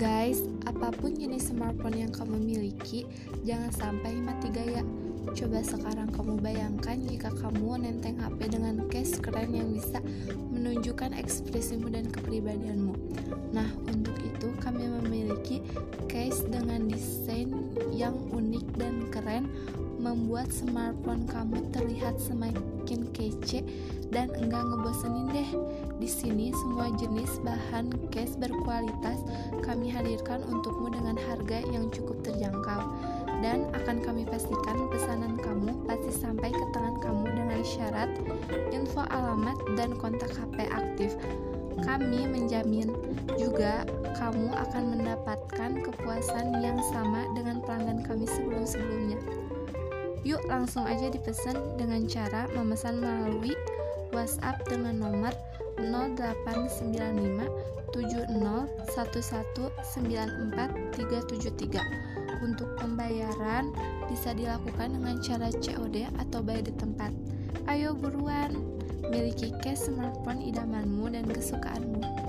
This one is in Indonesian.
Guys, apa pun jenis smartphone yang kamu miliki, jangan sampai mati gaya. Coba sekarang kamu bayangkan jika kamu nenteng HP dengan case keren yang bisa menunjukkan ekspresimu dan kepribadianmu. Nah, untuk itu kami memiliki case dengan desain yang unik dan keren membuat smartphone kamu terlihat semakin kece dan enggak ngebosenin deh. Di sini semua jenis bahan case berkualitas kami hadirkan untukmu dengan harga yang cukup terjangkau dan akan kami pastikan pesanan kamu pasti sampai ke tangan kamu dengan syarat info alamat dan kontak HP aktif. Kami menjamin juga kamu akan mendapatkan kepuasan yang sama dengan pelanggan kami sebelum-sebelumnya. Yuk langsung aja dipesan dengan cara memesan melalui WhatsApp dengan nomor 0895 Untuk pembayaran bisa dilakukan dengan cara COD atau bayar di tempat. Ayo buruan, miliki cash smartphone idamanmu dan kesukaanmu.